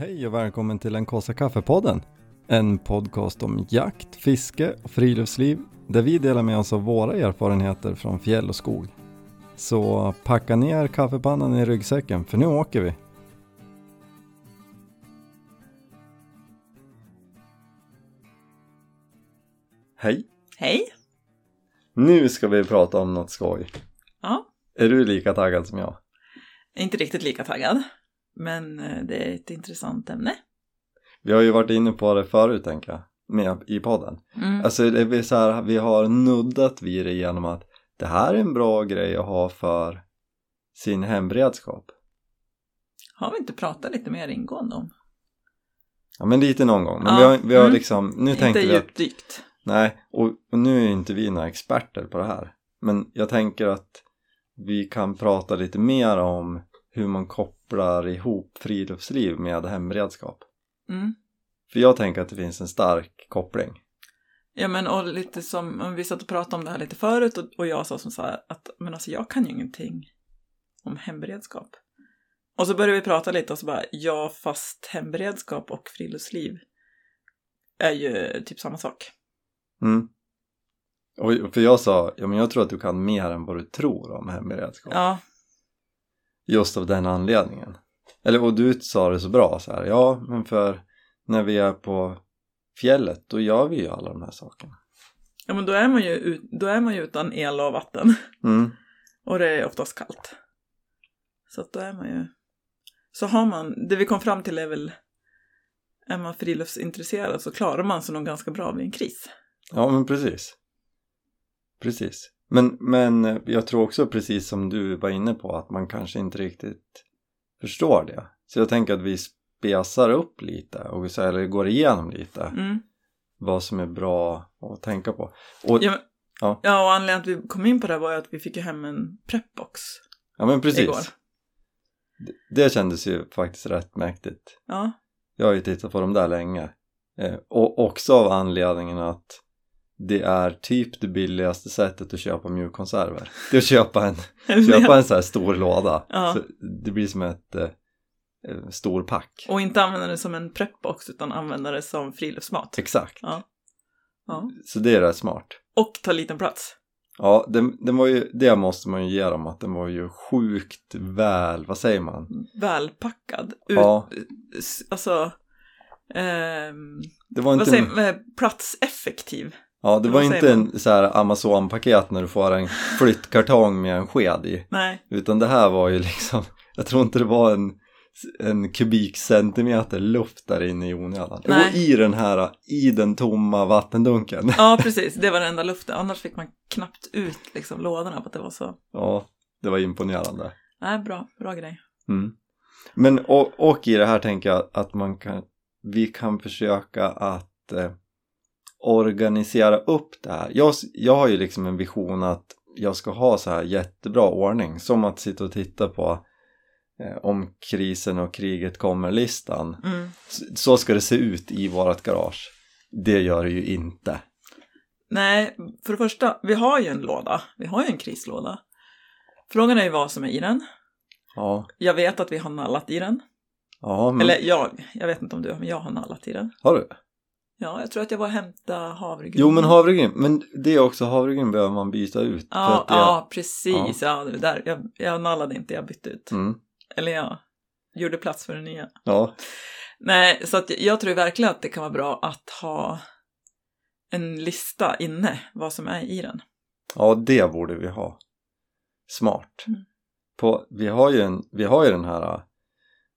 Hej och välkommen till den kaffe kaffepodden. En podcast om jakt, fiske och friluftsliv där vi delar med oss av våra erfarenheter från fjäll och skog. Så packa ner kaffepannan i ryggsäcken för nu åker vi. Hej! Hej! Nu ska vi prata om något skoj. Ja, Är du lika taggad som jag? inte riktigt lika taggad. Men eh, det är ett intressant ämne. Vi har ju varit inne på det förut tänker jag, med i podden. Mm. Alltså det är så här, vi har nuddat vid det genom att det här är en bra grej att ha för sin hemberedskap. Har vi inte pratat lite mer ingående om? Ja men lite någon gång, men Ja, vi har, vi har mm. liksom, nu inte tänkte vi att, djupdykt. nej, och, och nu är inte vi några experter på det här. Men jag tänker att vi kan prata lite mer om hur man kopplar ihop friluftsliv med hemberedskap. Mm. För jag tänker att det finns en stark koppling. Ja men och lite som, om vi satt och pratade om det här lite förut och, och jag sa som så här att men alltså jag kan ju ingenting om hemberedskap. Och så började vi prata lite och så bara ja fast hemberedskap och friluftsliv är ju typ samma sak. Mm. Och för jag sa, ja men jag tror att du kan mer än vad du tror om hemberedskap. Ja, Just av den anledningen. Eller och du sa det så bra så här, ja men för när vi är på fjället då gör vi ju alla de här sakerna. ja men då är man ju, ut, då är man utan el och vatten. Mm. Och det är oftast kallt. Så att då är man ju... Så har man, det vi kom fram till är väl, är man friluftsintresserad så klarar man sig nog ganska bra vid en kris. Ja men precis. Precis. Men, men jag tror också precis som du var inne på att man kanske inte riktigt förstår det. Så jag tänker att vi spesar upp lite och så, eller går igenom lite Mm. vad som är bra att tänka på. Och, Ja, men, Ja. ja. och anledningen till att vi kom in på det var ju att vi fick hem en prepbox ja men precis. igår. Det- Det kändes ju faktiskt rätt mäktigt. Ja, Jag har ju tittat på dem där länge. Eh, och också av anledningen att det är typ det billigaste sättet att köpa mjukkonserver. Det är att köpa en, köpa en så här stor låda. Ja. Så det blir som ett eh, eh, stor pack. Och inte använda det som en prepbox utan använda det som friluftsmat. Exakt. Ja. ja. Så det är rätt smart. Och ta liten plats. Ja, den, den var ju, det måste man ju ge dem att den var ju sjukt väl, vad säger man? Välpackad. Ut, Ja. Alltså, ehm, Det var vad inte, säger man? Eh, Platseffektiv. Ja, det var inte en så här Amazon-paket när du får en flyttkartong med en sked i. Nej, Utan det här var ju liksom, jag tror inte det var en, en kubikcentimeter luft där inne i onödan. Nej. i den här, i den tomma vattendunken. Ja, precis. Det var den enda luften. Annars fick man knappt ut liksom, lådorna för att det var så... Ja, det var imponerande. Nej, bra. Bra grej. Mm. Men och, och i det här tänker jag att man kan, vi kan försöka att eh, organisera upp det här. Jag, jag har ju liksom en vision att jag ska ha så här jättebra ordning som att sitta och titta på eh, om krisen och kriget kommer-listan. Mm. Så, så ska det se ut i vårat garage. Det gör det ju inte. Nej, för det första, vi har ju en låda. Vi har ju en krislåda. Frågan är ju vad som är i den. Ja, Jag vet att vi har nallat i den. ja men Eller jag, jag vet inte om du har, men jag har nallat i den. har du? Ja, jag tror att jag var och hämtade havregryn. Jo men havregryn, men det är också havregryn behöver man byta ut. Ja, det, ja precis. Ja. det där. Jag, jag nallade inte, jag bytte ut. Mm, Eller jag gjorde plats för det nya. ja, Nej, så att jag tror verkligen att det kan vara bra att ha en lista inne, vad som är i den. Ja, det borde vi ha. Smart. Mm. På, vi, har ju en, vi har ju den här äh,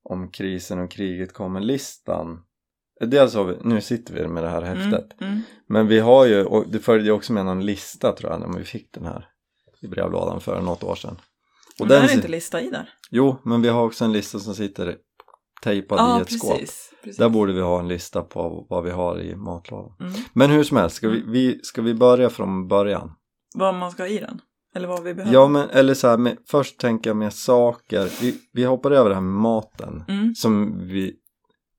om krisen och kriget kommer-listan. Dels har vi, nu sitter vi med det här häftet. Mm, mm. Men vi har ju, och det följde ju också med någon lista tror jag när vi fick den här i brevlådan för något år sedan. Och Men den, är inte lista i där. Jo, men vi har också en lista som sitter tejpad Ja, i ett skåp. precis. precis. Där borde vi ha en lista på vad vi har i matlådan. Mm. Men hur som helst, ska vi, vi, ska vi börja från början? Vad man ska ha i den. Eller vad vi behöver. Ja men eller så här, med, först tänker jag med saker, vi, vi hoppar över det här med maten Mm, som vi,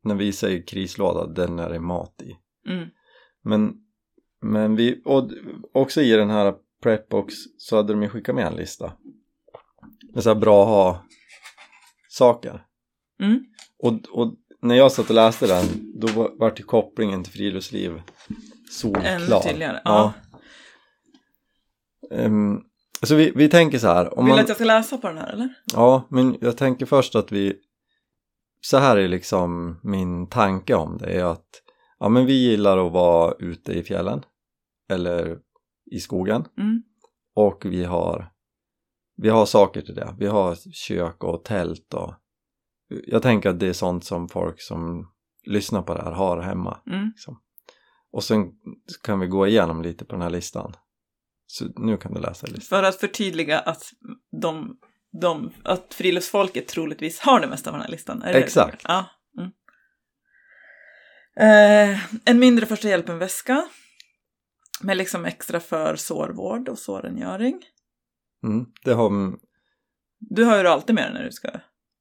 när vi säger krislåda, den är det mat i. mm, Men, men vi, och också i den här prepbox så hade de ju skickat med en lista med så här bra ha saker. mm. Och, och när jag satt och läste den, då var- vart ju kopplingen till friluftsliv solklar. Ännu tydligare. Ja. Ehm, så vi, vi tänker så här, om Vill du man, att jag ska läsa på den här eller? ja, men jag tänker först att vi, så här är liksom min tanke om det, är att ja, men vi gillar att vara ute i fjällen eller i skogen Mm. och vi har, vi har saker till det. Vi har kök och tält och jag tänker att det är sånt som folk som lyssnar på det här har hemma. Mm. Liksom. Och sen kan vi gå igenom lite på den här listan. Så nu kan du läsa listan. För att förtydliga att, de, de, att friluftsfolket troligtvis har det mesta av den här listan. Är det? Exakt. Ja. Mm. Eh, en mindre första hjälpen-väska. Med liksom extra för sårvård och sårrengöring. Mm. Det har, Du har ju alltid med dig när du ska...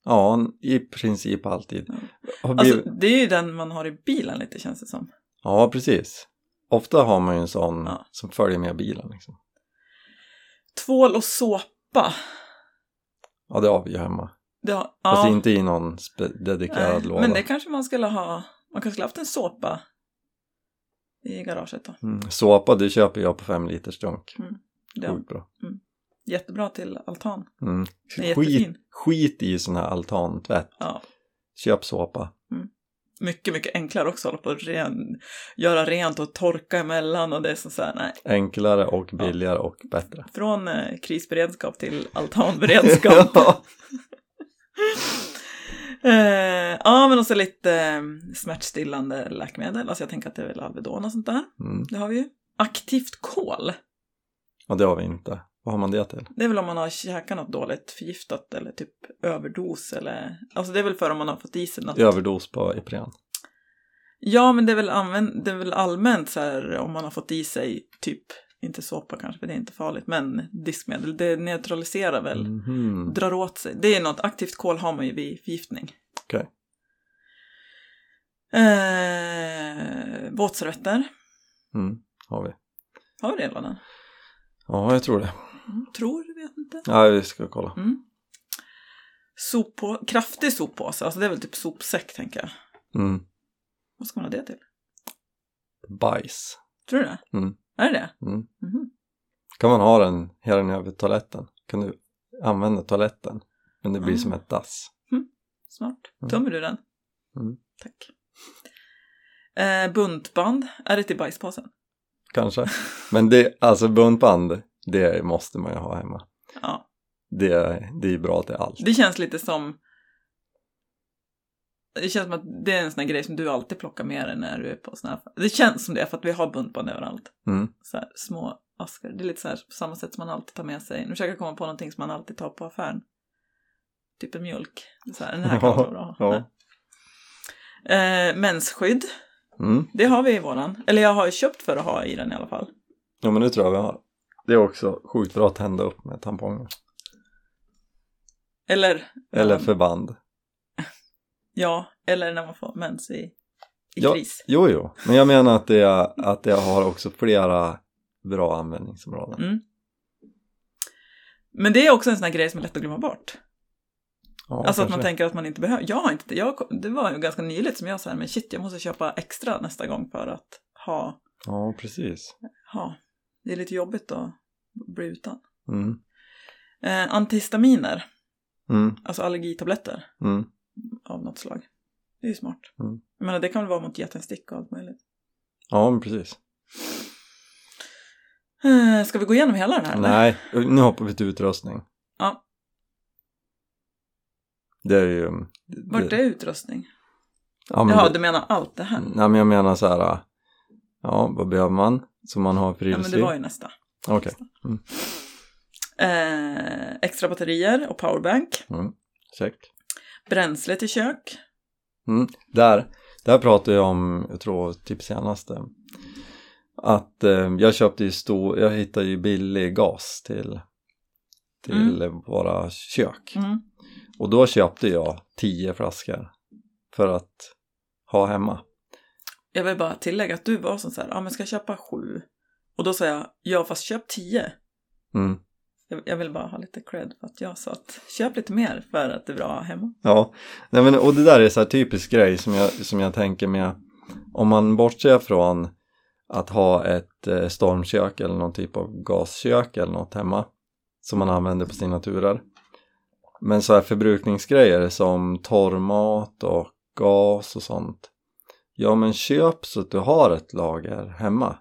ja, i princip alltid. Blivit, Alltså, det är ju den man har i bilen lite känns det som. Ja, precis. Ofta har man ju en sån Ja. som följer med bilen. Liksom. Tvål och såpa. Ja, det har vi ju hemma. Det har, Fast ja, inte i någon dedikerad nej, låda. men det kanske man skulle ha. Man kanske skulle haft en såpa i garaget då. mm. Såpa, det köper jag på fem liters dunk. Det är Sjukt bra. jättebra till altan. Mm. Skit, skit i sån här altantvätt. Ja. Köp såpa. Mycket, mycket enklare också att hålla på och ren, göra rent och torka emellan och det är så, så här, nej. Enklare och billigare och bättre. Från eh, krisberedskap till altanberedskap. ja. eh, ja, men också lite eh, smärtstillande läkemedel. Alltså jag tänker att det är väl Alvedon och sånt där. Mm. Det har vi ju. Aktivt kol. ja, det har vi inte. Vad har man det till? Det är väl om man har käkat något dåligt förgiftat eller typ överdos eller... Alltså det är väl för om man har fått i sig något. Överdos på Ipren. Ja, men det är väl, använd, det är väl allmänt så här om man har fått i sig typ, inte såpa kanske för det är inte farligt, men diskmedel. Det neutraliserar väl, Mhm. drar åt sig. Det är något, aktivt kol har man ju vid förgiftning. Okej. Eh, våtservetter, Mm. Har vi. har vi det lådan? Ja, jag tror det. Mm, tror, vet inte. Ja, vi ska kolla. Mm. Soppå, kraftig soppåse, alltså det är väl typ sopsäck tänker jag. Mm. Vad ska man ha det till? Bajs. Tror du det? Mm. Är det det? Mm. Mhm. Kan man ha den hela den över toaletten? Kan du använda toaletten? Men det blir Ah. som ett dass. Smart. Mm. Tömmer du den? Mm. Tack. Eh, buntband, är det till bajspåsen? Kanske. Men det, alltså buntband, det måste man ju ha hemma. Ja. Det, det är bra till allt. Det känns lite som... Det känns som att det är en sån här grej som du alltid plockar med dig när du är på såna här... Det känns som det för att vi har buntband överallt. Mm. Så här, små askar. Det är lite så här på samma sätt som man alltid tar med sig. Nu försöker jag komma på någonting som man alltid tar på affären. Typ en mjölk. Så här, den här kan vara bra. Ja. Eh, mensskydd. Mm. Det har vi i våran. Eller jag har köpt för att ha i den i alla fall. Ja men det tror jag vi har. Det är också sjukt bra att tända upp med tamponger. Eller... Eller ja, förband. Ja, eller när man får mens i, i Ja. kris. Jo, jo. Men jag menar att det, att det har också flera bra användningsområden. Mm. Men det är också en sån här grej som är lätt att glömma bort. Ja, alltså att man kanske. tänker att man inte behöver. Jag har inte det. Jag, det var ju ganska nyligt som jag sa, men shit, jag måste köpa extra nästa gång för att ha, Ja, precis. ha. Det är lite jobbigt att bli utan. Mm. Eh, antihistaminer, Mm. alltså allergitabletter Mm. av något slag. Det är ju smart. Mm. Jag menar, det kan väl vara mot getinstick och allt möjligt. Ja, men precis. Eh, ska vi gå igenom hela den här? eller? Nej, nu hoppar vi till utrustning. Ja. Det är ju... Vart det, är utrustning? ja, men Jaha, det, du menar allt det här? Nej, men jag menar så här. Ja, vad behöver man? Så man har Ja, men friluftsliv? det var ju nästa. Okej. Mm. Eh, extra batterier och powerbank. Mm. Check. Bränsle till kök. Mm. Där, där pratade jag om, jag tror typ senaste, att eh, jag köpte ju stor, jag hittade ju billig gas till, till eh, våra kök. Mm. Och då köpte jag tio flaskor för att ha hemma. Jag vill bara tillägga att du var som så här, ja men ska jag köpa sju? Och då sa jag, ja fast köp tio. Mm. Jag, jag vill bara ha lite cred för att jag sa att köp lite mer för att det är bra hemma. Ja, Nej, men, och det där är så här typisk grej som jag, som jag tänker med om man bortser från att ha ett eh, stormkök eller någon typ av gaskök eller något hemma som man använder på sina turer. Men så här förbrukningsgrejer som torrmat och gas och sånt. Ja men köp så att du har ett lager hemma.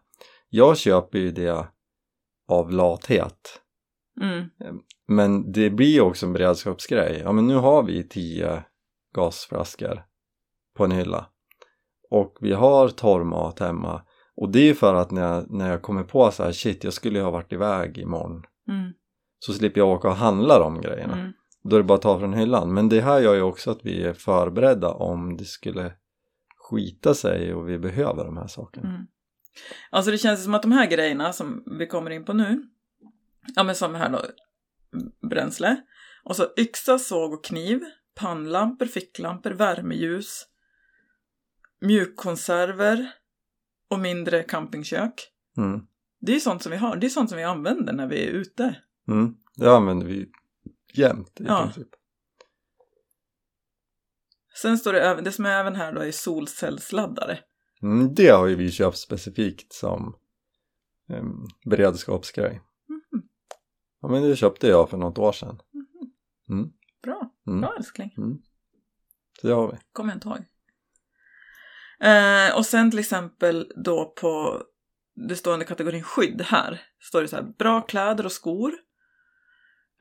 Jag köper ju det av lathet. Mm. Men det blir också en beredskapsgrej. Ja men nu har vi tio gasflaskor på en hylla. Och vi har torrmat hemma. Och det är ju för att när jag, när jag kommer på så här shit jag skulle ju ha varit iväg imorgon. Mm. Så slipper jag åka och handla de grejerna. Mm. Då är det bara att ta från hyllan. Men det här gör ju också att vi är förberedda om det skulle skita sig och vi behöver de här sakerna. Mm. Alltså det känns som att de här grejerna som vi kommer in på nu, ja men som här då, bränsle, och så yxa, såg och kniv, pannlampor, ficklampor, värmeljus, mjukkonserver och mindre campingkök. Mm. Det är sånt som vi har, det är sånt som vi använder när vi är ute. Mm. Det använder vi jämt i Ja. princip. Sen står det även, det som är även här då är solcellsladdare. Mm, det har ju vi köpt specifikt som um, beredskapsgrej. Mhm. Ja men det köpte jag för något år sedan. Bra, Mm. bra älskling. Så det har vi. Kommer jag inte ihåg. Eh, och sen till exempel då på det står under kategorin skydd här. Står det så här bra kläder och skor.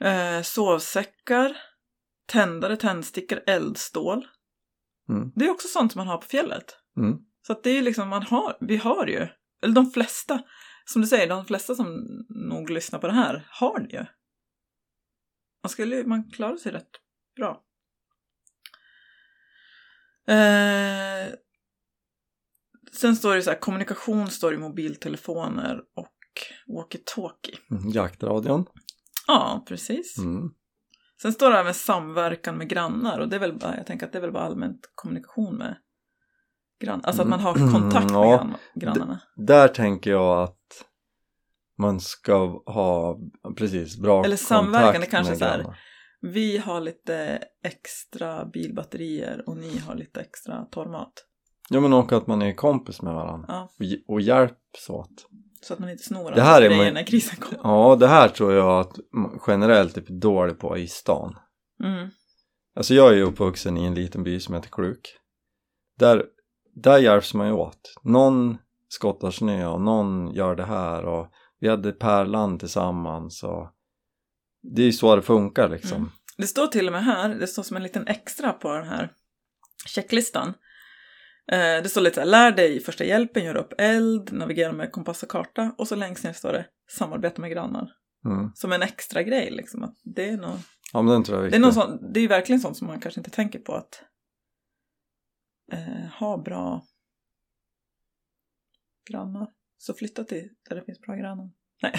Eh, sovsäckar. Tändare, tändstickor, eldstål. Mm. Det är också sånt som man har på fjället. Mm. Så att det är liksom, man har, vi har ju, eller de flesta, som du säger, de flesta som nog lyssnar på det här har det ju. Man skulle, man klarar sig rätt bra. Eh, sen står det så här, kommunikation står i mobiltelefoner och walkie-talkie. Mm. Jaktradion. Ja, precis. Mm. Sen står det även samverkan med grannar och det är väl bara, jag tänker att det är väl bara allmänt kommunikation med grannar. Alltså att man har Mm, kontakt med ja. grann, grannarna. Där tänker jag att man ska ha precis bra Eller samverkan, kontakt det kanske med är så här. Vi har lite extra bilbatterier och ni har lite extra torrmat. Ja men också att man är kompis med varandra Ja, och, och hjälps åt. Så att man inte snor Det här är grejer man- när krisen kommer. Ja det här tror jag att generellt är dålig på i stan. Mm. Alltså jag är ju uppvuxen i en liten by som heter Kluk. Där, där hjälps man ju åt. Någon skottar snö och någon gör det här och vi hade pärlan tillsammans och det är ju så det funkar liksom. Mm. Det står till och med här, det står som en liten extra på den här checklistan. Eh, det står lite så här, lär dig första hjälpen, gör upp eld, navigera med kompass och karta och så längst ner står det samarbeta med grannar. Mm. Som en extra grej liksom. Att det är nog, Ja men den tror jag är det är, viktig. någon sån, det är verkligen sånt som man kanske inte tänker på att eh, ha bra grannar. Så flytta till där det finns bra grannar. Nej,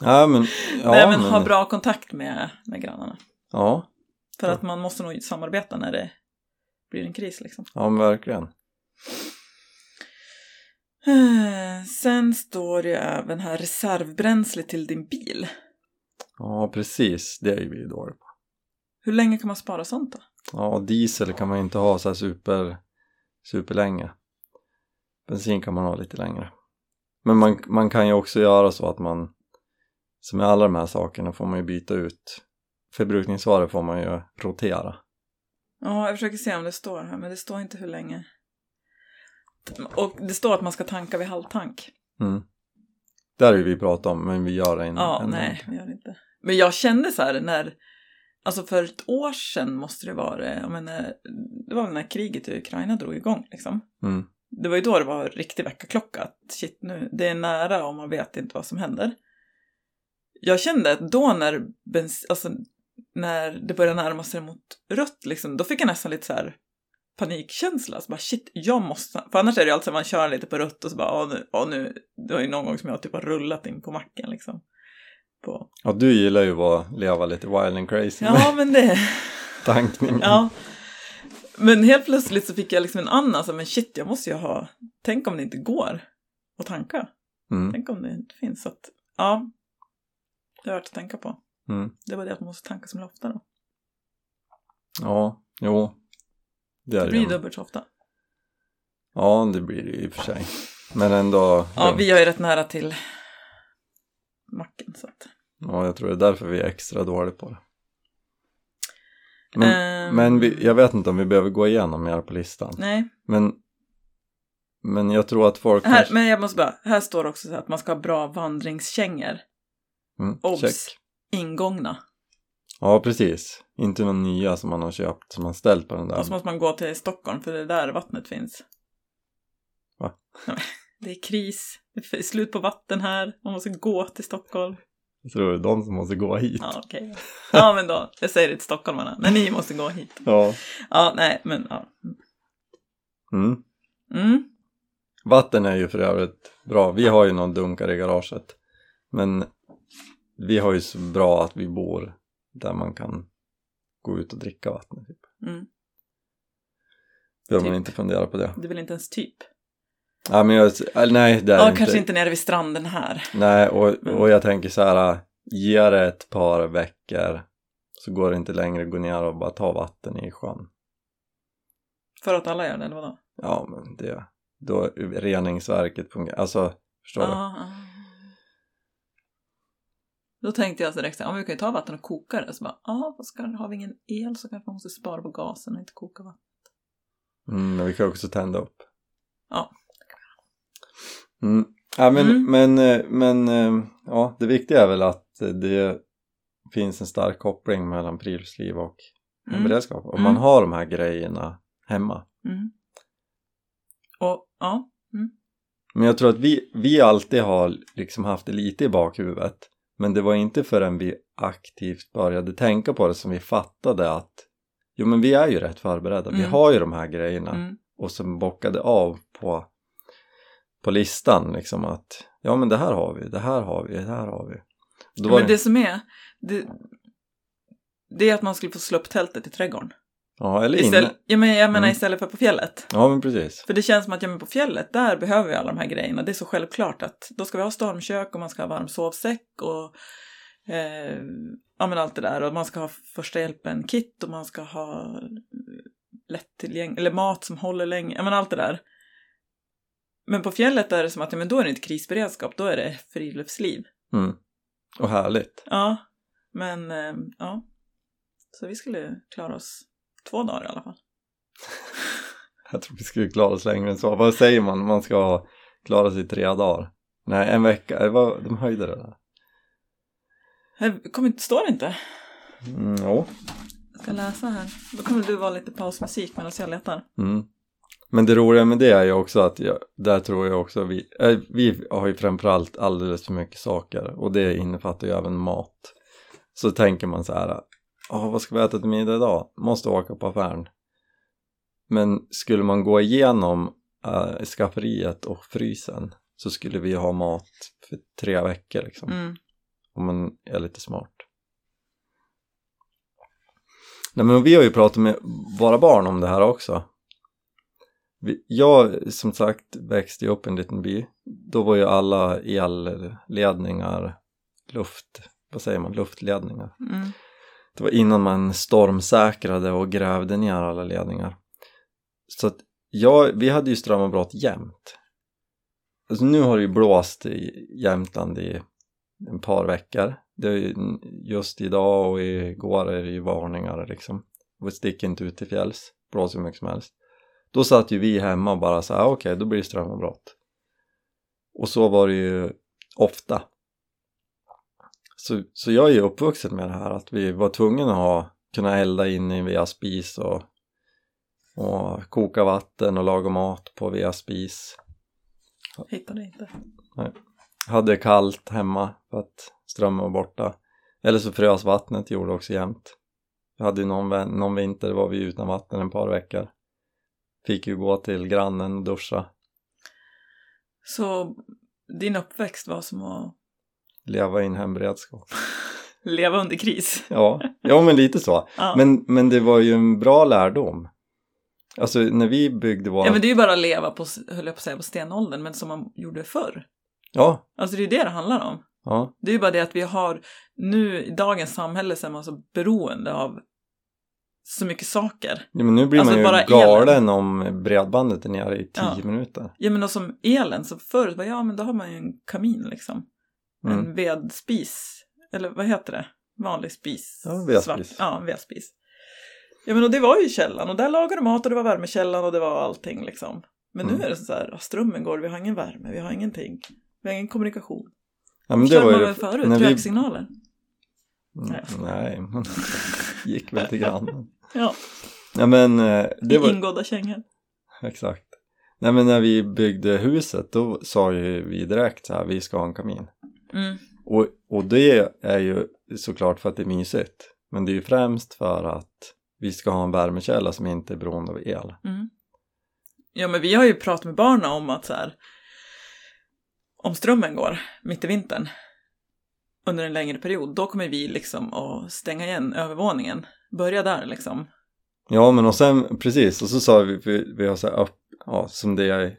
Ja men, ja, Nej men, ha bra kontakt med, med grannarna. Ja, För Ja. att man måste nog samarbeta när det blir en kris liksom. ja men verkligen. Sen står det även här reservbränsle till din bil. Ja precis, det är ju vi dåliga på. Hur länge kan man spara sånt då? Ja, diesel kan man ju inte ha så här super, super länge. Bensin kan man ha lite längre. Men man, man kan ju också göra så att man, som med alla de här sakerna får man ju byta ut. Förbrukningsvaror får man ju rotera. Ja, jag försöker se om det står här, men det står inte hur länge. Och det står att man ska tanka vid halvtank. Mm. Där har vi pratat om, men vi gör det en, Ja, en nej, vi gör det inte. Men jag kände så här när, alltså för ett år sedan måste det vara, jag menar, det var väl när kriget i Ukraina drog igång liksom. Mm. Det var ju då det var riktig väckarklocka. Att shit, nu, det är nära och man vet inte vad som händer. Jag kände att då när, bens, alltså, när det började närma sig mot rött, liksom, då fick jag nästan lite så här panikkänsla. Så bara shit, jag måste... För annars är det ju alltid så att man kör lite på rött och så bara, åh nu, åh nu. Det var ju någon gång som jag typ har rullat in på macken liksom. På... Ja, du gillar ju att leva lite wild and crazy Ja, men det... tankning. Ja. Men helt plötsligt så fick jag liksom en annan, så men shit, jag måste ju ha... Tänk om det inte går att tanka. Mm. Tänk om det inte finns. Så att, ja, det är värt att tänka på. Mm. Det var det att man måste tanka som ofta då. Ja, jo. Det Det blir ju. dubbelt så ofta. Ja, det blir det ju i och för sig. Men ändå. Ja, vi har ju rätt nära till macken så att. Ja, jag tror det är därför vi är extra dåliga på det. Men, Ehm, men vi, jag vet inte om vi behöver gå igenom mer på listan. Nej, Men, men jag tror att folk här, kanske... men jag måste bara, här står också att man ska ha bra vandringskängor. Mm, Obs! Ingångna. Ja, precis. Inte några nya som man har köpt, som man ställt på den där. Och så måste man gå till Stockholm för det är där vattnet finns. Va? Det är kris, det är slut på vatten här, man måste gå till Stockholm. Jag tror det är de som måste gå hit. Ja, okej. Ja, men då, jag säger det till stockholmarna, men ni måste gå hit. Ja. Ja, nej, men ja. Mm. Mm. Vatten är ju för övrigt bra. Vi har ju någon dunkar i garaget. Men vi har ju så bra att vi bor där man kan gå ut och dricka vatten. Typ. Mm. Behöver man Typ. inte fundera på det. Det är väl inte ens typ? Ja, men jag, nej, det är Ja, inte. kanske inte nere vid stranden här. Nej, och, Men- och jag tänker så här, ge det ett par veckor så går det inte längre att gå ner och bara ta vatten i sjön. För att alla gör det, eller vadå? Ja, men det, då reningsverket fungerar, alltså, förstår du? Ja, ja. Då tänkte jag så direkt, så här, vi kan ju ta vatten och koka det. Så bara, ja, har vi ingen el så kanske man måste spara på gasen och inte koka vatten. Mm, men vi kan också tända upp. Ja. Mm. Ja, men, Mm. men, eh, men eh, ja, det viktiga är väl att det finns en stark koppling mellan friluftsliv och Mm. beredskap. Om Mm. man har de här grejerna hemma. Mm. Och ja, Men jag tror att vi, vi alltid har liksom haft det lite i bakhuvudet. Men det var inte förrän vi aktivt började tänka på det som vi fattade att jo men vi är ju rätt förberedda. Vi Mm. har ju de här grejerna. mm. och som bockade av på, på listan liksom att ja men det här har vi, det här har vi, det här har vi. Var men det, det som är, det, det är att man skulle få slå upp tältet i trädgården. Ja eller Istället, inne. ja, men jag menar Mm. istället för på fjället. Ja men precis. För det känns som att ja, men på fjället, där behöver vi alla de här grejerna. Det är så självklart att då ska vi ha stormkök och man ska ha varm sovsäck och eh, ja, men allt det där. Och man ska ha första hjälpen-kit och man ska ha lättillgänglig, eller mat som håller länge. Ja, men allt det där. Men på fjället är det som att ja, men då är det inte krisberedskap, då är det friluftsliv. Mm. Och härligt. Ja, men eh, ja. Så vi skulle klara oss två dagar i alla fall. Jag tror vi skulle klara oss längre än så. Vad säger man? Man ska klara sig i tre dagar. Nej, en vecka. Det var, de höjde det där. Jag kommer inte, står det inte. Mm, jo. Jag ska läsa här. Då kommer du vara lite pausmusik medan jag letar. Mm. Men det roliga med det är ju också att jag, där tror jag också vi, äh, vi har ju framförallt alldeles för mycket saker och det innefattar ju även mat. Så tänker man så här, "Åh, vad ska vi äta till middag idag? Måste åka på affären. Men skulle man gå igenom äh, skafferiet och frysen så skulle vi ha mat för tre veckor liksom. Mm. Om man är lite smart. Nej men vi har ju pratat med våra barn om det här också. Vi, jag som sagt växte upp i en liten by. Då var ju alla elledningar, luft, vad säger man, luftledningar. Mm. Det var innan man stormsäkrade och grävde ner alla ledningar. Så att jag, vi hade ju strömavbrott jämt. Alltså nu har det ju blåst i Jämtland i en par veckor. Det är ju just idag och igår är det ju varningar liksom. Och stick inte ut till fjälls, blåser hur mycket som helst. Då satt ju vi hemma och bara så här, ah, okej då blir det strömavbrott. Och så var det ju ofta. Så, så jag är ju uppvuxen med det här att vi var tvungna att ha, kunna elda inne via spis och, och koka vatten och laga mat på via spis. Hittade inte. Hade kallt hemma för att strömmen var borta. Eller så frös vattnet, gjorde också jämt. Vi hade ju någon, någon vinter var vi utan vatten en par veckor. Fick ju gå till grannen och duscha. Så din uppväxt var som att Leva i en hemberedskap. leva under kris. Ja, ja men lite så. Ja. Men, men det var ju en bra lärdom. Alltså när vi byggde våra... ja, men det är ju bara att leva på, höll jag på att säga, på stenåldern, men som man gjorde förr. ja, Alltså det är ju det det handlar om. Ja, Det är ju bara det att vi har nu i dagens samhälle så är man så beroende av så mycket saker. ja men nu blir Alltså, man ju bara galen elen. om bredbandet är nere i tio Ja. minuter. Ja men och som elen, så förut var ja men då har man ju en kamin liksom. Mm. En vedspis. Eller vad heter det? Vanlig spis. Ja, vedspis. Svart. Ja, vedspis. Ja men och det var ju källan och där lagade mat och det var värmekällan och det var allting liksom. Men Mm. nu är det så här, strömmen går, vi har ingen värme, vi har ingenting. Vi har ingen kommunikation. Ja, men det var man ju väl förut, när vi- röksignaler. Mm, Nej. Nej, men gick väl till grannen. Ja, Ja men eh, det i var ingådda kängor. exakt. Nej men när vi byggde huset då sa ju vi direkt så här, vi ska ha en kamin. Mm. Och, och det är ju såklart för att det är mysigt. Men det är ju främst för att vi ska ha en värmekälla som inte är beroende av el. Mm. Ja, men vi har ju pratat med barnen om att så här, om strömmen går mitt i vintern under en längre period, då kommer vi liksom att stänga igen övervåningen. Börja där liksom. Ja men och sen precis och så sa vi, vi, vi har så här upp, ja, som det är.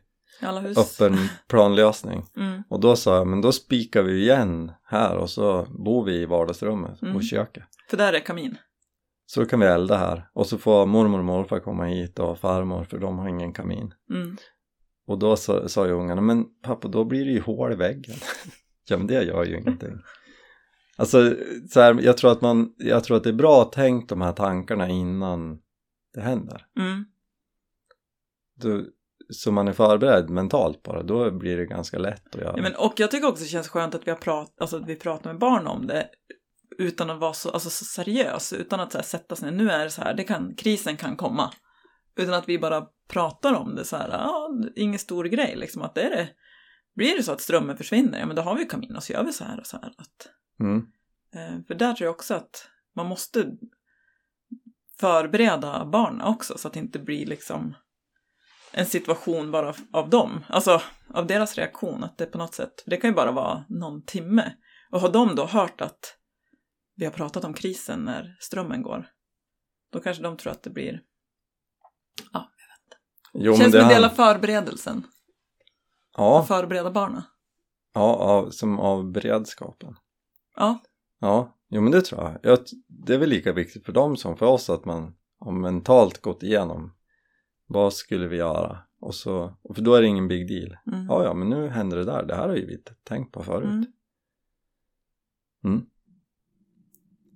Öppen planlösning. Mm. Och då sa jag, men då spikar vi igen här och så bor vi i vardagsrummet Mm. och köket. För där är kamin. Så kan vi elda här och så får mormor och morfar komma hit och farmor för de har ingen kamin. Mm. Och då sa, sa ju ungarna, men pappa då blir det ju hål i väggen. ja men det gör ju ingenting. Alltså så här, jag tror att man, jag tror att det är bra att tänka de här tankarna innan det händer. Mm. Så man är förberedd mentalt bara, då blir det ganska lätt att göra. Ja, men, och jag tycker också det känns skönt att vi, har prat, alltså, att vi pratar med barn om det utan att vara så, alltså, så seriös, utan att här, sätta sig ner, nu är det så här, det kan, krisen kan komma. Utan att vi bara pratar om det så här, ja, ingen stor grej liksom, att det är det. Blir det så att strömmen försvinner, ja men då har vi kamin och så gör vi så här och så här. Att, Mm. eh, för där tror jag också att man måste förbereda barnen också så att det inte blir liksom en situation bara av dem, alltså av deras reaktion, att det på något sätt, det kan ju bara vara någon timme. Och har de då hört att vi har pratat om krisen när strömmen går, då kanske de tror att det blir, Jo, känns som en del av förberedelsen, Ja, att förbereda barnen. ja av, som av beredskapen. Ja, Ja, jo men det tror jag. jag. Det är väl lika viktigt för dem som för oss att man har mentalt gått igenom vad skulle vi göra? Och så, för då är det ingen big deal. mm. Ja, ja, men nu händer det där. Det här har ju vi tänkt på förut. Mm. Mm.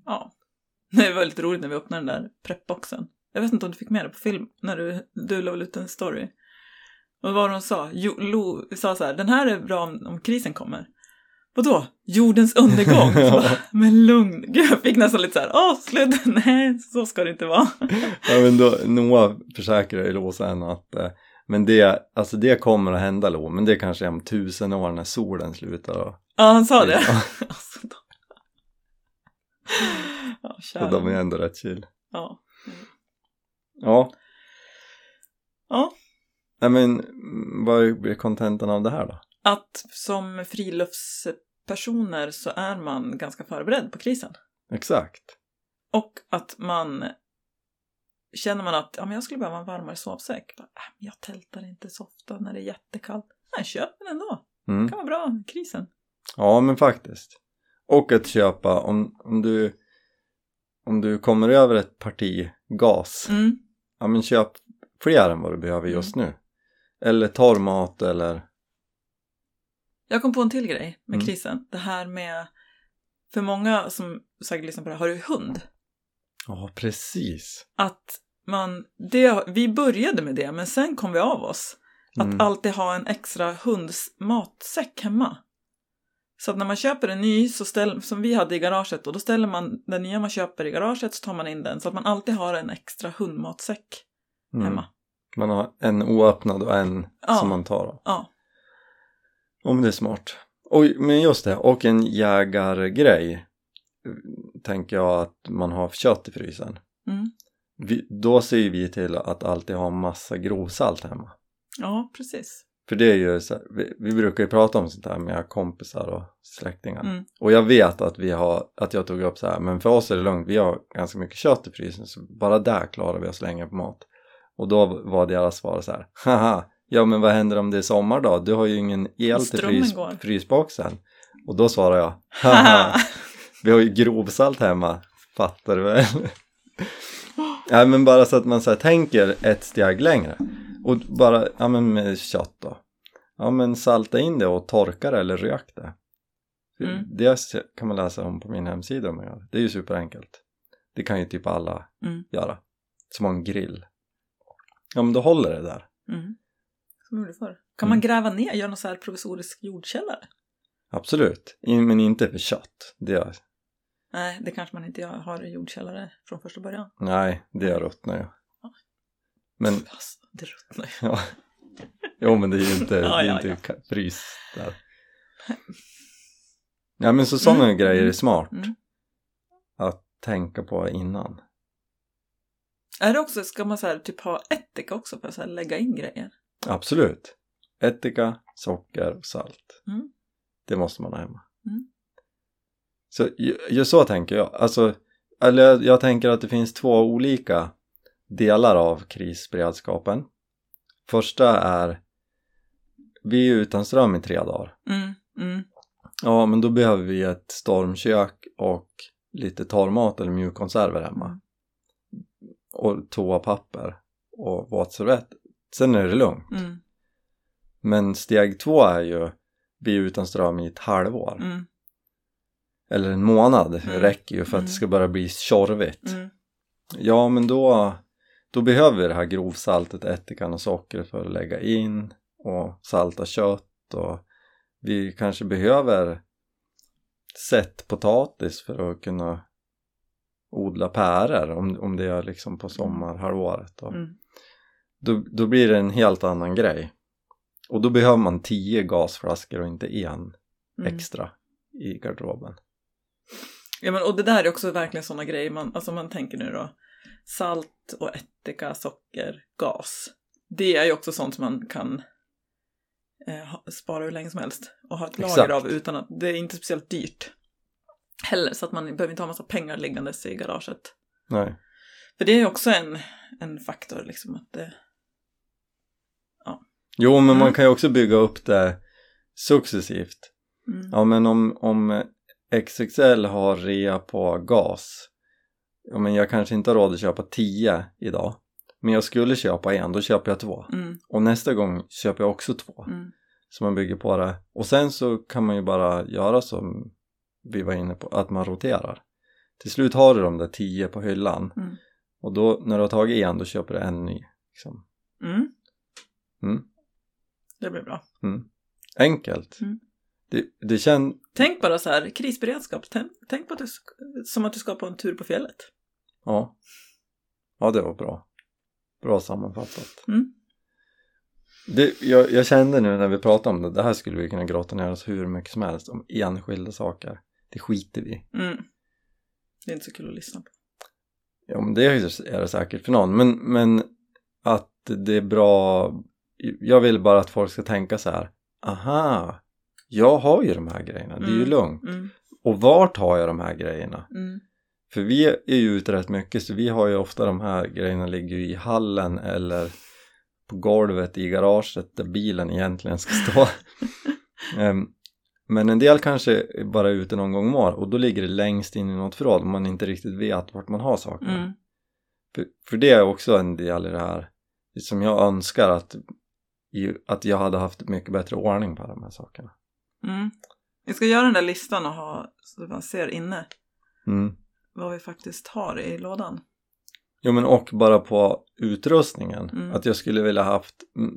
Ja. Det var lite roligt när vi öppnade den där preppboxen. Jag vet inte om du fick med det på film när du, du la ut en story. Och vad hon sa? Jo, Lo sa så här, den här är bra om, om krisen kommer. Vadå? Jordens undergång? Bara, Men lugn. Gud, jag fick nästan lite så här, åh, sluta, nej, så ska det inte vara. Ja, men då, Noah försäkrar ju Lo sen att eh, men det, alltså det kommer att hända Lo, men det kanske är om tusen år när solen slutar och, Ja, han sa det. Ja. Alltså, då. Ja, så de är ändå rätt chill. Ja. Ja. Ja. Nej men vad blir kontentan av det här då? Att som friluftspersoner så är man ganska förberedd på krisen. Exakt. Och att man känner man att ja, men jag skulle behöva en varmare sovsäck. Bara, äh, jag tältar inte så ofta när det är jättekallt. Nej, köp den ändå. Mm. Det kan vara bra i krisen. Ja men faktiskt. Och att köpa om, om du om du kommer över ett parti gas, Mm. ja men köp fler än vad du behöver just nu. Eller torr mat eller Jag kom på en till grej med Mm. krisen. Det här med, för många som säkert lyssnar på det här, har du hund? Ja precis. Att man, det, vi började med det, men sen kom vi av oss. Att Mm. alltid ha en extra hundsmatsäck hemma. Så att när man köper en ny, så ställ, som vi hade i garaget, och då ställer man den nya man köper i garaget så tar man in den. Så att man alltid har en extra hundmatsäck Mm. hemma. Man har en oöppnad och en Ja. som man tar av. Ja. Om det är smart. Och, men just det, och en jägargrej tänker jag att man har kött i frysen. Mm. Vi, då ser vi till att alltid ha massa grovsalt hemma. Ja, precis. För det är ju så vi, vi brukar ju prata om sånt här med kompisar och släktingar. Mm. Och jag vet att vi har, att jag tog upp så här, men för oss är det lugnt, vi har ganska mycket kött i frysen så bara där klarar vi oss länge på mat. Och då var deras svar så här, haha, ja men vad händer om det är sommar då? Du har ju ingen el till frys, frysboxen. Och då svarar jag Haha, vi har ju grovsalt hemma, fattar du väl? Nej men bara så att man så här, tänker ett steg längre och bara, ja men med kött då ja men salta in det och torka det eller rök det Mm. det kan man läsa om på min hemsida om man gör. det är ju superenkelt det kan ju typ alla Mm. göra som har en grill ja men då håller det där Mm. Som jag gjorde förr. Kan Mm. man gräva ner, göra någon så här provisorisk jordkällare? absolut, In, men inte för kött det är, Nej, det kanske man inte gör, har jordkällare från första början. nej det ruttnar ju men det ruttnar ju. ja jo men det är ju inte, Ja, det är ja, inte ja. frys där ja men så sådana Mm, grejer är mm, smart mm. att tänka på innan Är det också, ska man så här, typ ha ättika också för att så här, lägga in grejer? Absolut. Ättika, socker och salt. Mm. Det måste man ha hemma. Mm. Så ju- just så tänker jag. Alltså, eller jag, jag tänker att det finns två olika delar av krisberedskapen. Första är vi är utan ström i tre dagar. Mm, mm, Ja, men då behöver vi ett stormkök och lite torrmat eller mjukkonserver hemma. Mm. Och toapapper och våtservett. Sen är det lugnt. mm, Men steg två är ju är utan ström i ett halvår. mm, Eller en månad Mm. räcker ju för att Mm. det ska börja bli tjorvigt. mm, Ja men då, då behöver vi det här grovsaltet, ättikan och socker för att lägga in och salta kött och vi kanske behöver sett potatis för att kunna odla päror om, om det är liksom på sommarhalvåret. Då. mm. Då, då blir det en helt annan grej. Och då behöver man tio gasflaskor och inte en mm. extra i garderoben. Ja, men, och det där är också verkligen sådana grejer, man, alltså man tänker nu då, salt och ättika, socker, gas. Det är ju också sånt som man kan eh, spara hur länge som helst och ha ett lager Exakt. av utan att, det är inte speciellt dyrt. Heller, så att man behöver inte ha massa pengar liggandes i garaget. Nej. För det är ju också en, en faktor liksom att det, Jo men man Mm. kan ju också bygga upp det successivt. mm, Ja men om, om XXL har rea på gas Ja men jag kanske inte har råd att köpa 10 idag Men jag skulle köpa en, då köper jag två. Mm, Och nästa gång köper jag också två. Mm, Så man bygger på det. Och sen så kan man ju bara göra som vi var inne på, att man roterar. Till slut har du de där 10 på hyllan. Mm, Och då när du har tagit en då köper du en ny liksom. Det blir bra. Mm. Enkelt Mm. Det, det känns Tänk bara så här, krisberedskap. Tänk, tänk på att du, som att du ska på en tur på fjället. Ja. Ja, det var bra. Bra sammanfattat. Mm. Det, jag, jag kände nu när vi pratade om det, det här skulle vi kunna grotta ner oss hur mycket som helst om enskilda saker. Det skiter vi. Mm. Det är inte så kul att lyssna på. Ja, men det är det säkert för någon. Men, men att det är bra. Jag vill bara att folk ska tänka så här. Aha, jag har ju de här grejerna. Det är ju Mm. lugnt. Mm, Och vart har jag de här grejerna? mm, För vi är ju ute rätt mycket så vi har ju ofta de här grejerna ligger ju i hallen eller på golvet i garaget där bilen egentligen ska stå. Ehm, Men en del kanske bara är ute någon gång om året och då ligger det längst in i något förråd om man inte riktigt vet vart man har sakerna. mm, För, för det är också en del i det här som jag önskar att, att jag hade haft mycket bättre ordning på de här sakerna. mm. Vi ska göra den där listan och ha så man ser inne Mm. vad vi faktiskt har i lådan. Jo men och bara på utrustningen. Mm. Att jag skulle vilja haft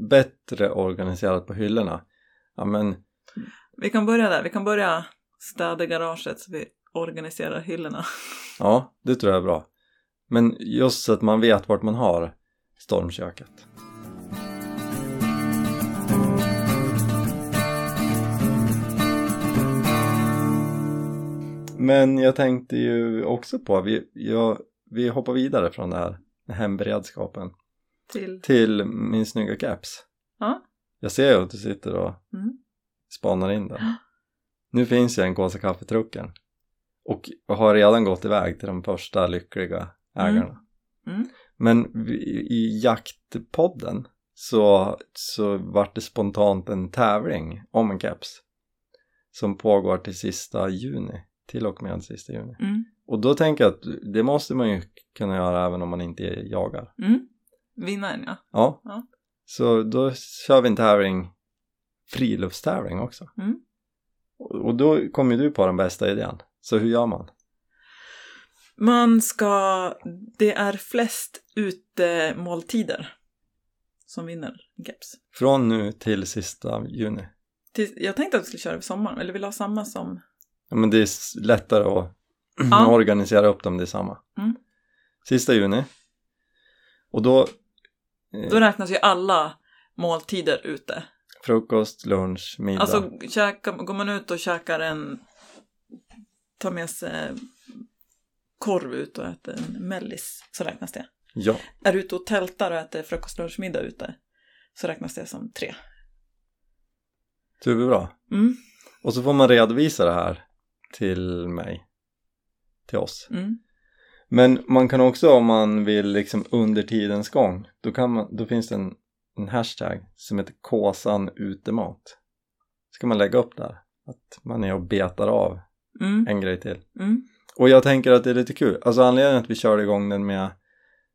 bättre organiserat på hyllorna. Ja men Vi kan börja där. Vi kan börja städa garaget så vi organiserar hyllorna. ja, det tror jag är bra. Men just så att man vet vart man har stormköket. Men jag tänkte ju också på, vi, jag, vi hoppar vidare från det här med hemberedskapen Till... till min snygga caps. Ja. Jag ser ju att du sitter och Mm. spanar in den. Nu finns ju en Kåsa kaffetrucken och har redan gått iväg till de första lyckliga ägarna. Mm. Men vi- i jaktpodden så, så vart det spontant en tävling om en keps. som pågår till sista juni. Till och med sista juni. Mm. Och då tänker jag att det måste man ju kunna göra även om man inte jagar. Mm. Vinnaren ja. Ja. Ja. Så då kör vi en tävling, friluftstävling också. Mm. Och då kommer du på den bästa idén. Så hur gör man? Man ska, det är flest utemåltider som vinner en keps. Från nu till sista juni. Till, jag tänkte att vi skulle köra över sommaren, eller vill ha samma som... Ja, men det är lättare att Ja. organisera upp dem, det är samma. Mm. Sista juni. Och då eh, Då räknas ju alla måltider ute. frukost, lunch, middag. Alltså käka, går man ut och käkar en, tar med sig korv ut och äter en mellis så räknas det. Ja, Är du ute och tältar och äter frukost, lunch, middag ute så räknas det som tre. superbra. Mm, Och så får man redovisa det här till mig. Till oss. mm, Men man kan också om man vill liksom under tidens gång, då, kan man, då finns det en, en hashtag som heter Kåsan utemat. Ska man lägga upp där, att man är och betar av mm, en grej till. mm. Och jag tänker att det är lite kul, alltså anledningen att vi körde igång den med,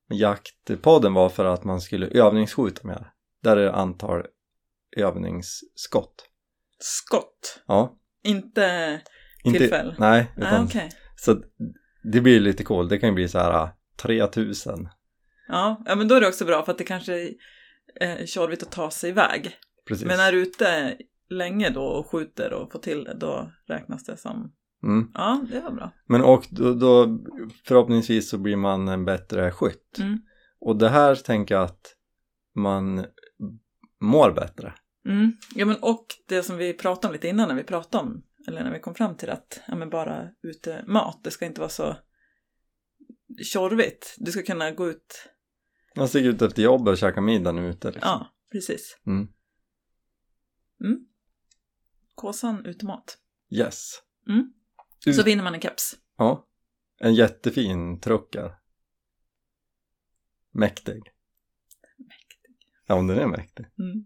med jaktpodden var för att man skulle övningsskjuta mer. Där är det antal övningsskott. Skott. Ja. Inte Inte, tillfälle. Nej, Nej, utan, okej. så att det blir lite coolt. Det kan ju bli så här 3000. Ja, ja, men då är det också bra för att det kanske är eh, tjorvigt att ta sig iväg. Precis. Men är du ute länge då och skjuter och får till det, då räknas det som... Mm. Ja, det var bra. Men och då, då förhoppningsvis så blir man en bättre skytt. Mm. Och det här tänker jag att man mår bättre. Mm. Ja, men och det som vi pratade om lite innan när vi pratade om, eller när vi kom fram till att, ja men bara ute mat, det ska inte vara så tjorvigt. Du ska kunna gå ut, Man stiger ut efter jobbet och käkar middagen ute. Liksom. ja, precis. Mm. Mm. Kåsan utemat. Yes. Mm. Ut- Så vinner man en keps. Ja. En jättefin trucker. Mäktig. Ja, men den är mäktig. Mm.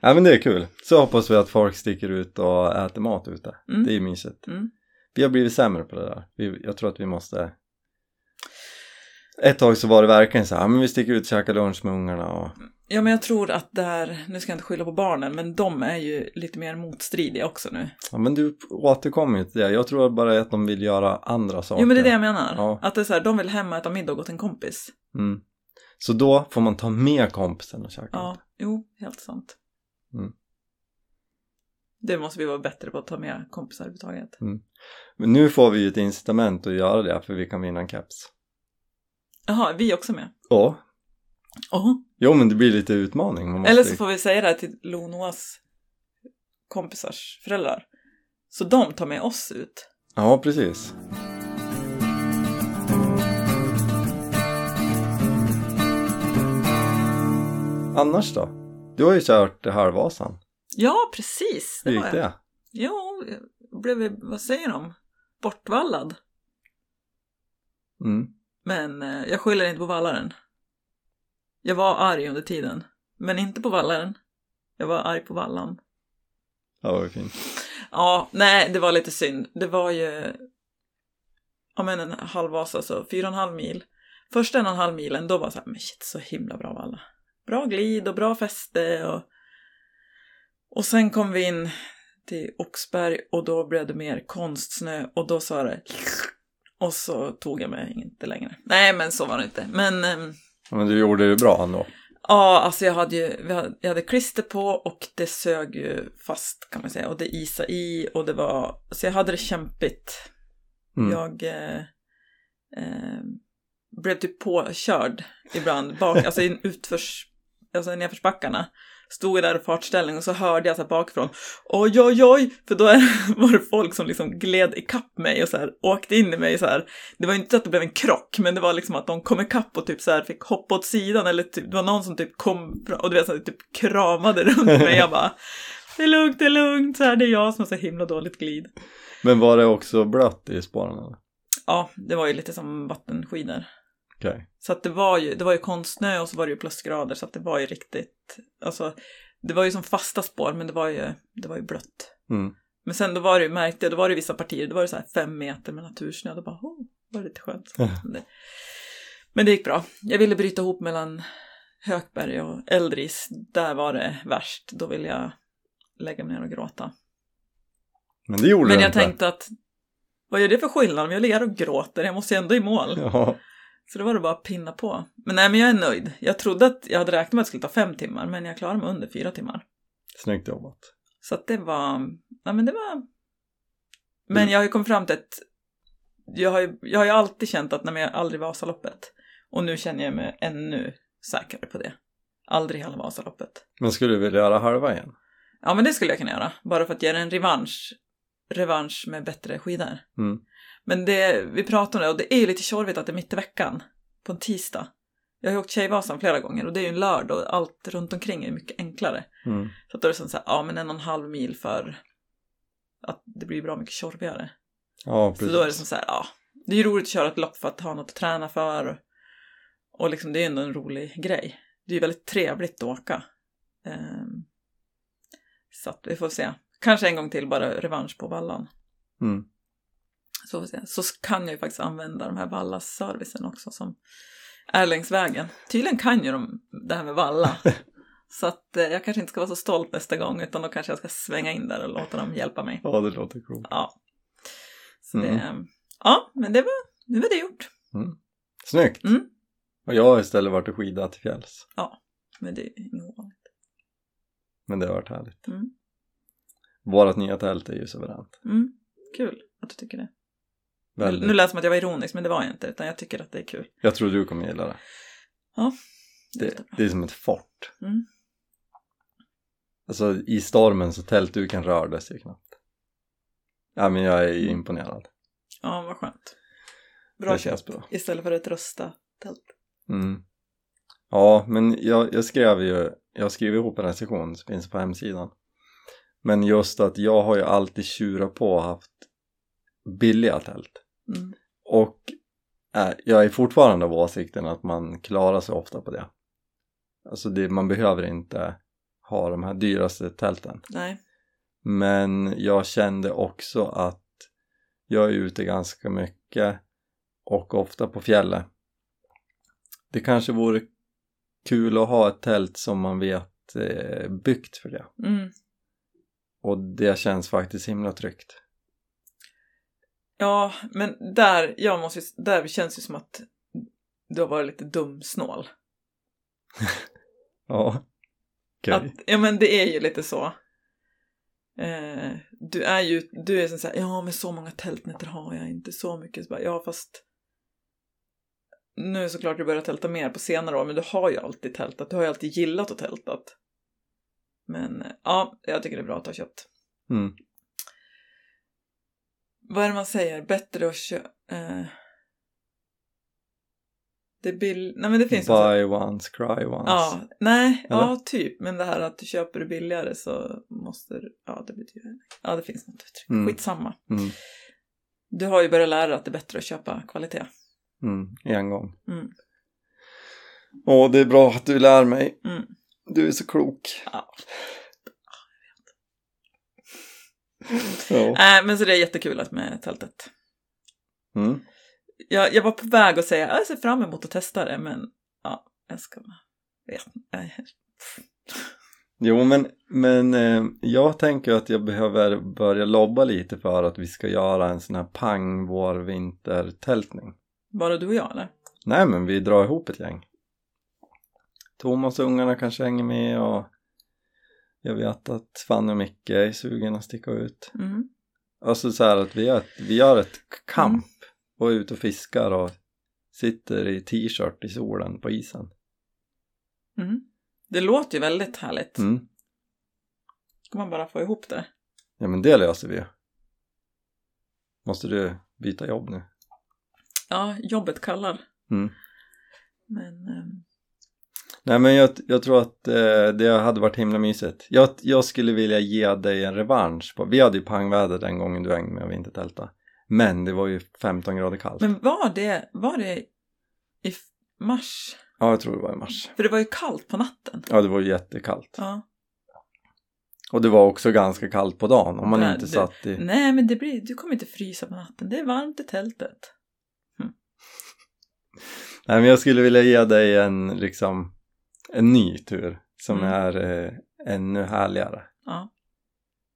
Ja, men det är kul. Så hoppas vi att folk sticker ut och äter mat ute. Mm. Det är mysigt. Mm. Vi har blivit sämre på det där. Vi, jag tror att vi måste... Ett tag så var det verkligen så här, "Ja, men vi sticker ut och käkar lunch med ungarna och... Ja, men jag tror att där, nu ska jag inte skylla på barnen, men de är ju lite mer motstridiga också nu. Ja, men du återkommer ju till det. Jag tror bara att de vill göra andra saker. Jo, men det är det jag menar. Ja. Att det är så här, de vill hem och äta middag till en kompis. Mm. Så då får man ta med kompisen och käka. Ja, jo, helt sant. Mm. Det måste vi vara bättre på att ta med kompisar överhuvudtaget. Men nu får vi ju ett incitament att göra det för vi kan vinna en keps. Jaha, vi också med. Ja. Oho. Jo men det blir lite utmaning. Man måste... Eller så får vi säga det här till Lo-Noas kompisars föräldrar. Så de tar med oss ut. Ja precis. Annars då? Du har ju kört Halvvasan. Ja, precis. Hur Det gick var jag. det? Jo, jag blev, vad säger de? Bortvallad. Mm. Men eh, jag skyller inte på vallaren. Jag var arg under tiden. Men inte på vallaren. Jag var arg på vallan. Ja, ju fint. Ja, nej, det var lite synd. Det var ju ja, men en halvvasa, så fyra och en halv mil. Första en och en halv milen, då var det så här, men shit, så himla bra valla. Bra glid och bra fäste och... Och sen kom vi in till Oxberg och då blev det mer konstsnö och då sa det... Och så tog jag mig inte längre. Nej, men så var det inte. Men... ehm, Men du gjorde det bra ändå. Ja, alltså jag hade ju jag hade klister på och det sög ju fast kan man säga. Och det isade i och det var, så jag hade det kämpigt. Mm. Jag eh, eh, blev typ påkörd ibland bak, alltså i en utförs, alltså nedförsbackarna. Stod jag där i fartställning och så hörde jag så här bakifrån oj oj oj, för då var det folk som liksom gled ikapp mig och så här åkte in i mig så här. Det var inte så att det blev en krock, men det var liksom att de kom ikapp och typ så här fick hoppa åt sidan eller typ, det var någon som typ kom och du vet så här, typ kramade runt mig. Jag bara det är lugnt, det är lugnt, så här, det är jag som har så himla dåligt glid. Men var det också blött i spåren? Ja, det var ju lite som vattenskidor. Okej. Så att det var ju, det var ju konstsnö och så var det ju plusgrader så att det var ju riktigt, alltså det var ju som fasta spår men det var ju, det var ju blött. Mm. Men sen då var det ju, märkte jag, då var det vissa partier, då var det så här fem meter med natursnö, då bara, oh, var det lite skönt. Ja. Men det, gick bra. Jag ville bryta ihop mellan Hökberg och Eldris, där var det värst. Då ville jag lägga mig ner och gråta. Men det gjorde Men jag inte. tänkte att, vad gör det för skillnad om jag ligger och gråter? Jag måste ju ändå i mål. Ja. Så det var det bara att pinna på. Men nej, men jag är nöjd. Jag trodde att jag hade räknat med att det skulle ta fem timmar, men jag klarade mig under fyra timmar. Snyggt jobbat. Så att det var, ja men det var... Men Mm. jag har ju kommit fram till att jag har ju, jag har ju alltid känt att när jag aldrig Vasaloppet. Och nu känner jag mig ännu säkrare på det. Aldrig hela Vasaloppet. Men skulle du vilja göra halva igen? Ja men det skulle jag kunna göra. Bara för att det en revansch. Revansch med bättre skidor. Mm. Men det, vi pratar om det och det är ju lite tjorvigt att det är mitt i veckan. På en tisdag. Jag har ju åkt Tjejvasan flera gånger och det är ju en lördag och allt runt omkring är mycket enklare. Mm. Så att då är det som så här, ja men en och en halv mil för att det blir bra mycket tjorvigare. Ja, Så precis. då är det som så här, ja. Det är ju roligt att köra ett lopp för att ha något att träna för. Och, och liksom det är ändå en rolig grej. Det är ju väldigt trevligt att åka. Ehm, så att vi får se. Kanske en gång till bara revansch på vallan. Mm. Så, så kan jag ju faktiskt använda de här Vallas-servicen också som är längs vägen. Tydligen kan ju de det här med Valla. Så att eh, jag kanske inte ska vara så stolt nästa gång utan då kanske jag ska svänga in där och låta dem hjälpa mig. Ja, det låter coolt. Ja. Så det, Mm. ja, men det var, nu var det gjort. Snyggt! Mm. Och jag har istället varit och skidat till fjälls. Men det är inget ovanligt. Men det har varit härligt. Mm. Vårat nya tält är ju suveränt. Mm. Kul att du tycker det. Väldigt. Nu lät det som att jag var ironisk, men det var jag inte. Utan jag tycker att det är kul. Jag tror du kommer gilla det. Ja. Det, bra. det är som ett fort. Mm. Alltså i stormen så tältduken rördes ju knappt. Ja men jag är ju imponerad. Ja, vad skönt. Bra det känns bra. Istället för ett rösta tält. Mm. Ja men jag, jag skrev ju, jag skrev ihop en recension som finns på hemsidan. Men just att jag har ju alltid tjurat på och haft billiga tält. Mm. Och äh, jag är fortfarande av åsikten att man klarar sig ofta på det. Alltså det, man behöver inte ha de här dyraste tälten. Nej. Men jag kände också att jag är ute ganska mycket och ofta på fjället. Det kanske vore kul att ha ett tält som man vet är byggt för det. Mm. Och det känns faktiskt himla tryggt. Ja, men där, jag måste, där känns det som att du har varit lite dumsnål. Ja. Att, ja men det är ju lite så. Eh, du är ju, du är så här, ja men så många tältnätter har jag inte, så mycket. Så bara, ja fast nu är det såklart du börjar tälta mer på senare år, men du har ju alltid tältat, du har ju alltid gillat att tältat. Men eh, ja, jag tycker det är bra att har köpt. Mm. Vad är det man säger? Bättre att köpa... Eh, det bill... Nej men det finns också- Buy once, cry once. Ja, nej, Eller? ja typ. Men det här att du köper det billigare så måste du, ja det betyder, ja det finns något uttryck. Mm. Skitsamma. Mm. Du har ju börjat lära dig att det är bättre att köpa kvalitet. Mm. En gång. Mm. Åh, det är bra att du lär mig. Mm. Du är så klok. Ja. Ja. Nej, men så det är jättekul att med tältet. Mm. Jag, jag var på väg att säga, jag ser fram emot att testa det, men ja, jag ska, vet. Jo, men, men eh, jag tänker att jag behöver börja lobba lite för att vi ska göra en sån här pang vår vintertältning. Bara du och jag eller? Nej, men vi drar ihop ett gäng. Thomas och ungarna kanske hänger med och jag vet att Fanny och Micke är sugen att sticka ut. Mm. Alltså så här att vi gör ett, vi gör ett kamp och är ute och fiskar och sitter i t-shirt i solen på isen. Mm. Det låter ju väldigt härligt. Mm. Ska man bara få ihop det? Ja men det löser vi. Måste du byta jobb nu? Ja, jobbet kallar. Mm. Men ehm, Nej men jag, jag tror att eh, det hade varit himla mysigt. Jag, jag skulle vilja ge dig en revansch på, vi hade ju pangväder den gången du hängde med och vintertälta. Men det var ju 15 grader kallt. Men var det, var det i mars? Ja jag tror det var i mars. För det var ju kallt på natten. Ja det var ju jättekallt. Ja. Och det var också ganska kallt på dagen om man Nej, inte satt i... Nej, men det blir, du kommer inte frysa på natten. Det är varmt i tältet. Nej men jag skulle vilja ge dig en liksom en ny tur som Mm. är eh, ännu härligare. Ja.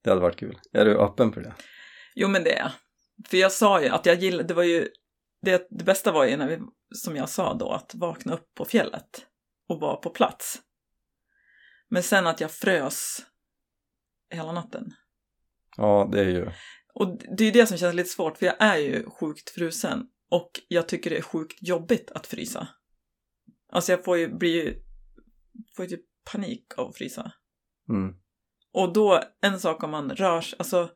Det hade varit kul. Är du öppen för det? Jo, men det är jag. För jag sa ju att jag gillade, det var ju, det, det bästa var ju när vi, som jag sa då, att vakna upp på fjället och vara på plats. Men sen att jag frös hela natten. Ja, det är ju... Och det är ju det som känns lite svårt, för jag är ju sjukt frusen. Och jag tycker det är sjukt jobbigt att frysa. Alltså jag får ju, blir ju, får ju typ panik av att frysa. Mm. Och då, en sak om man rör sig, alltså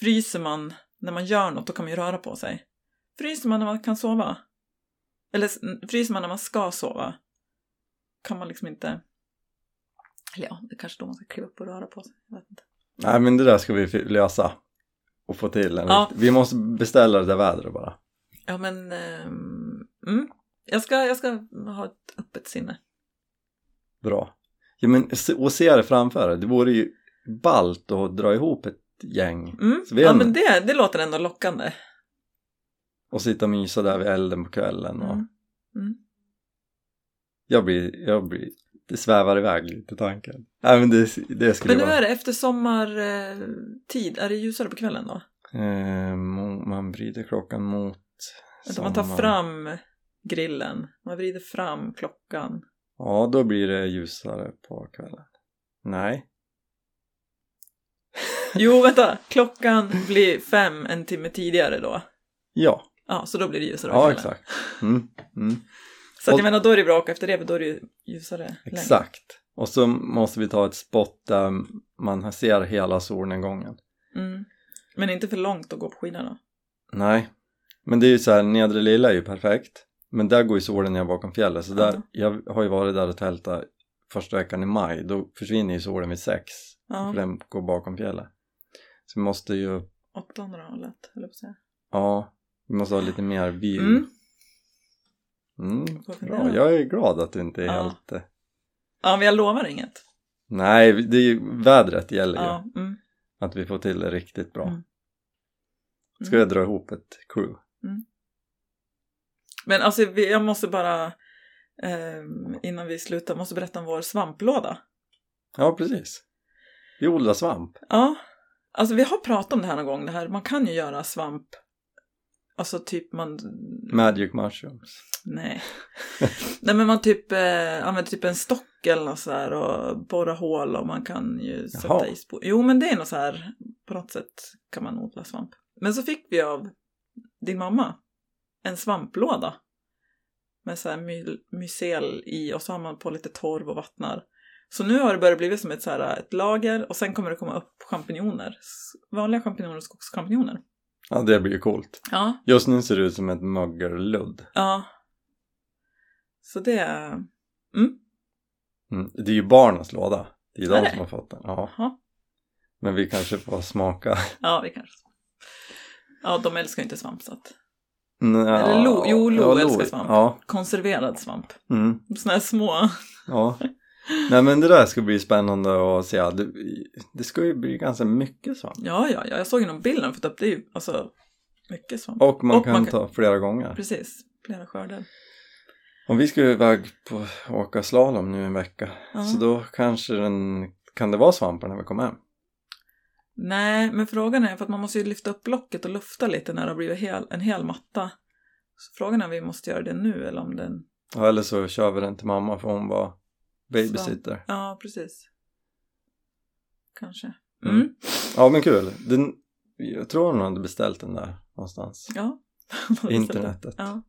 fryser man när man gör något, då kan man ju röra på sig. Fryser man när man kan sova? Eller fryser man när man ska sova? Kan man liksom inte... Eller ja, det är kanske då man ska kliva upp och röra på sig. Jag vet inte. Nej men det där ska vi lösa. Och få till en Ja. Vi måste beställa det där vädret bara. Ja, men... ehm, mm, jag, ska, jag ska ha ett öppet sinne. Bra. Ja men och se det framför dig. Det vore ju ballt att dra ihop ett gäng Mm. Ja, men det, det låter ändå lockande. och sitta och mysa där vid elden på kvällen. Och Mm. Mm. jag blir, jag blir, det svävar iväg lite tanken. Nej men det, det skulle Men nu är det efter sommartid, är det ljusare på kvällen då? Eh, man vrider klockan mot Vänta, man tar fram grillen, man vrider fram klockan. Ja, då blir det ljusare på kvällen. Nej. Jo, vänta, klockan blir fem en timme tidigare då. Ja, Ja, så då blir det ljusare på ja kvällen. exakt. Mm, mm, Så att Och- jag menar, då är det bra och efter det, för då är det ju ljusare längre. exakt. Och så måste vi ta ett spot där man ser hela solnedgången. Mm. Men inte för långt att gå på skidorna. Nej, men det är ju så här, nedre lilla är ju perfekt. Men där går ju solen ner bakom fjället. Så där, jag har ju varit där och tältat första veckan i maj. Då försvinner ju solen vid sex. För den går bakom fjället. Så vi måste ju, 800 hållet, höll jag på att säga. ja, vi måste ha lite mer view. Mm. Mm, bra, jag är glad att du inte är Ja. helt... eh, Ja, men jag lovar inget. Nej, det är ju, vädret gäller ju. Ja, mm. Att vi får till det riktigt bra. Mm. Ska jag dra ihop ett crew? Men alltså, jag måste bara, ehm, innan vi slutar, måste berätta om vår svamplåda. Ja, precis. Vi odlar svamp. Ja, alltså vi har pratat om det här någon gång, det här, man kan ju göra svamp, alltså typ man... Magic mushrooms. Nej. Nej men man typ eh, använder typ en stock eller något så här och borra hål och man kan ju sätta Jaha. i spår. Jo men det är nog så här, på något sätt kan man odla svamp. Men så fick vi av din mamma en svamplåda. Med så här my- mycel i och så har man på lite torv och vattnar. Så nu har det börjat bli som ett, så här, ett lager och sen kommer det komma upp champinjoner. Vanliga champinjoner och skogschampinjoner. Ja, det blir ju coolt. Ja, Just nu ser det ut som ett mögelludd. ja. Så det är... Mm. Det är ju barnens låda. Det är de som har fått den. Ja. Jaha. Men vi kanske får smaka. Ja, vi kanske Ja, de älskar ju inte svamp så att... Nja, Eller Lo, jo, Lo ja, älskar svamp. Ja. Konserverad svamp. Mm. Såna här små. ja. Nej men det där ska bli spännande att se. Det, det ska ju bli ganska mycket svamp. Ja, ja, ja. Jag såg ju någon bild de fått upp. Det är ju alltså mycket svamp. Och man Och kan man kan- ta flera gånger. Precis. Flera skördar. Om vi ska iväg på åka slalom nu en vecka. Ja. Så då kanske den, kan det vara svampar när vi kommer hem? Nej, men frågan är för att man måste ju lyfta upp locket och lufta lite när det har blivit hel, en hel matta. Så frågan är om vi måste göra det nu eller om den... Ja, eller så kör vi den till mamma för hon var babysitter. Ja, precis. Kanske. Mm. Mm. Ja men kul. Den, jag tror hon hade beställt den där någonstans. Ja. Internetet. Ja.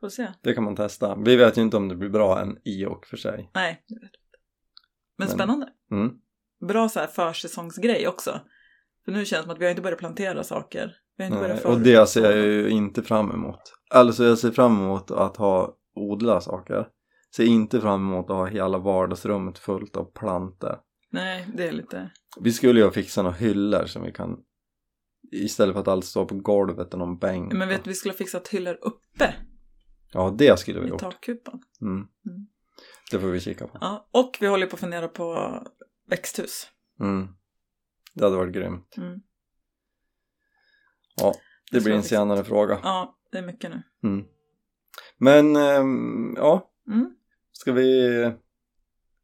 Får se. Det kan man testa. Vi vet ju inte om det blir bra än i och för sig. Nej, det vet inte. Men Men- spännande. Mm. Bra så här försäsongsgrej också. För nu känns det som att vi har inte börjat plantera saker. Vi har inte Nej, börjat och det ser jag ju inte fram emot. Alltså jag ser fram emot att ha odla saker. Ser inte fram emot att ha hela vardagsrummet fullt av plantor. Nej, det är lite... Vi skulle ju fixa några hyllor som vi kan istället för att allt står på golvet och någon bänk. Men vet du, vi skulle ha fixat hyllor uppe Ja, det skulle vi i gjort. takkupan. Mm. Mm. Det får vi kika på. Ja, och vi håller på att fundera på växthus. Mm. Det hade varit grymt. Mm. Ja, det Det blir en senare fråga. Ja, det är mycket nu. Mm. Men, ehm, ja, Mm. ska vi,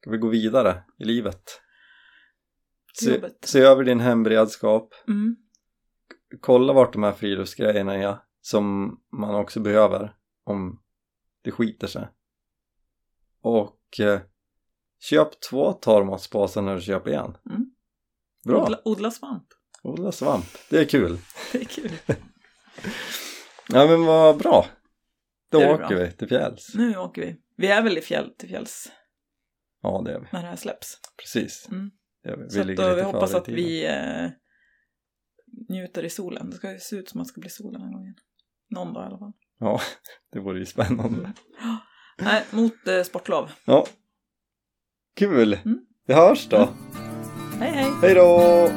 ska vi gå vidare i livet? Se, Jobbet. se över din hemberedskap, Mm. kolla vart de här friluftsgrejerna är som man också behöver om det skiter sig. Och eh, köp två torrmatspåsar när du köper en. Mm. Bra! Odla, odla svamp. Odla svamp, det är kul. Det är kul. Ja men vad bra. Då åker bra. vi till fjälls. Nu åker vi. Vi är väl i fjäll till fjälls Ja det är vi. när det här släpps. Precis. Mm. Vi. Så ligger då, vi hoppas att vi eh, njuter i solen. Det ska ju se ut som att det ska bli sol den här gången. Någon dag i alla fall. Ja, det vore ju spännande. Mm. Nej, mot eh, sportlov. Ja. Kul! Mm. Vi hörs då. Hej hej! Hej då!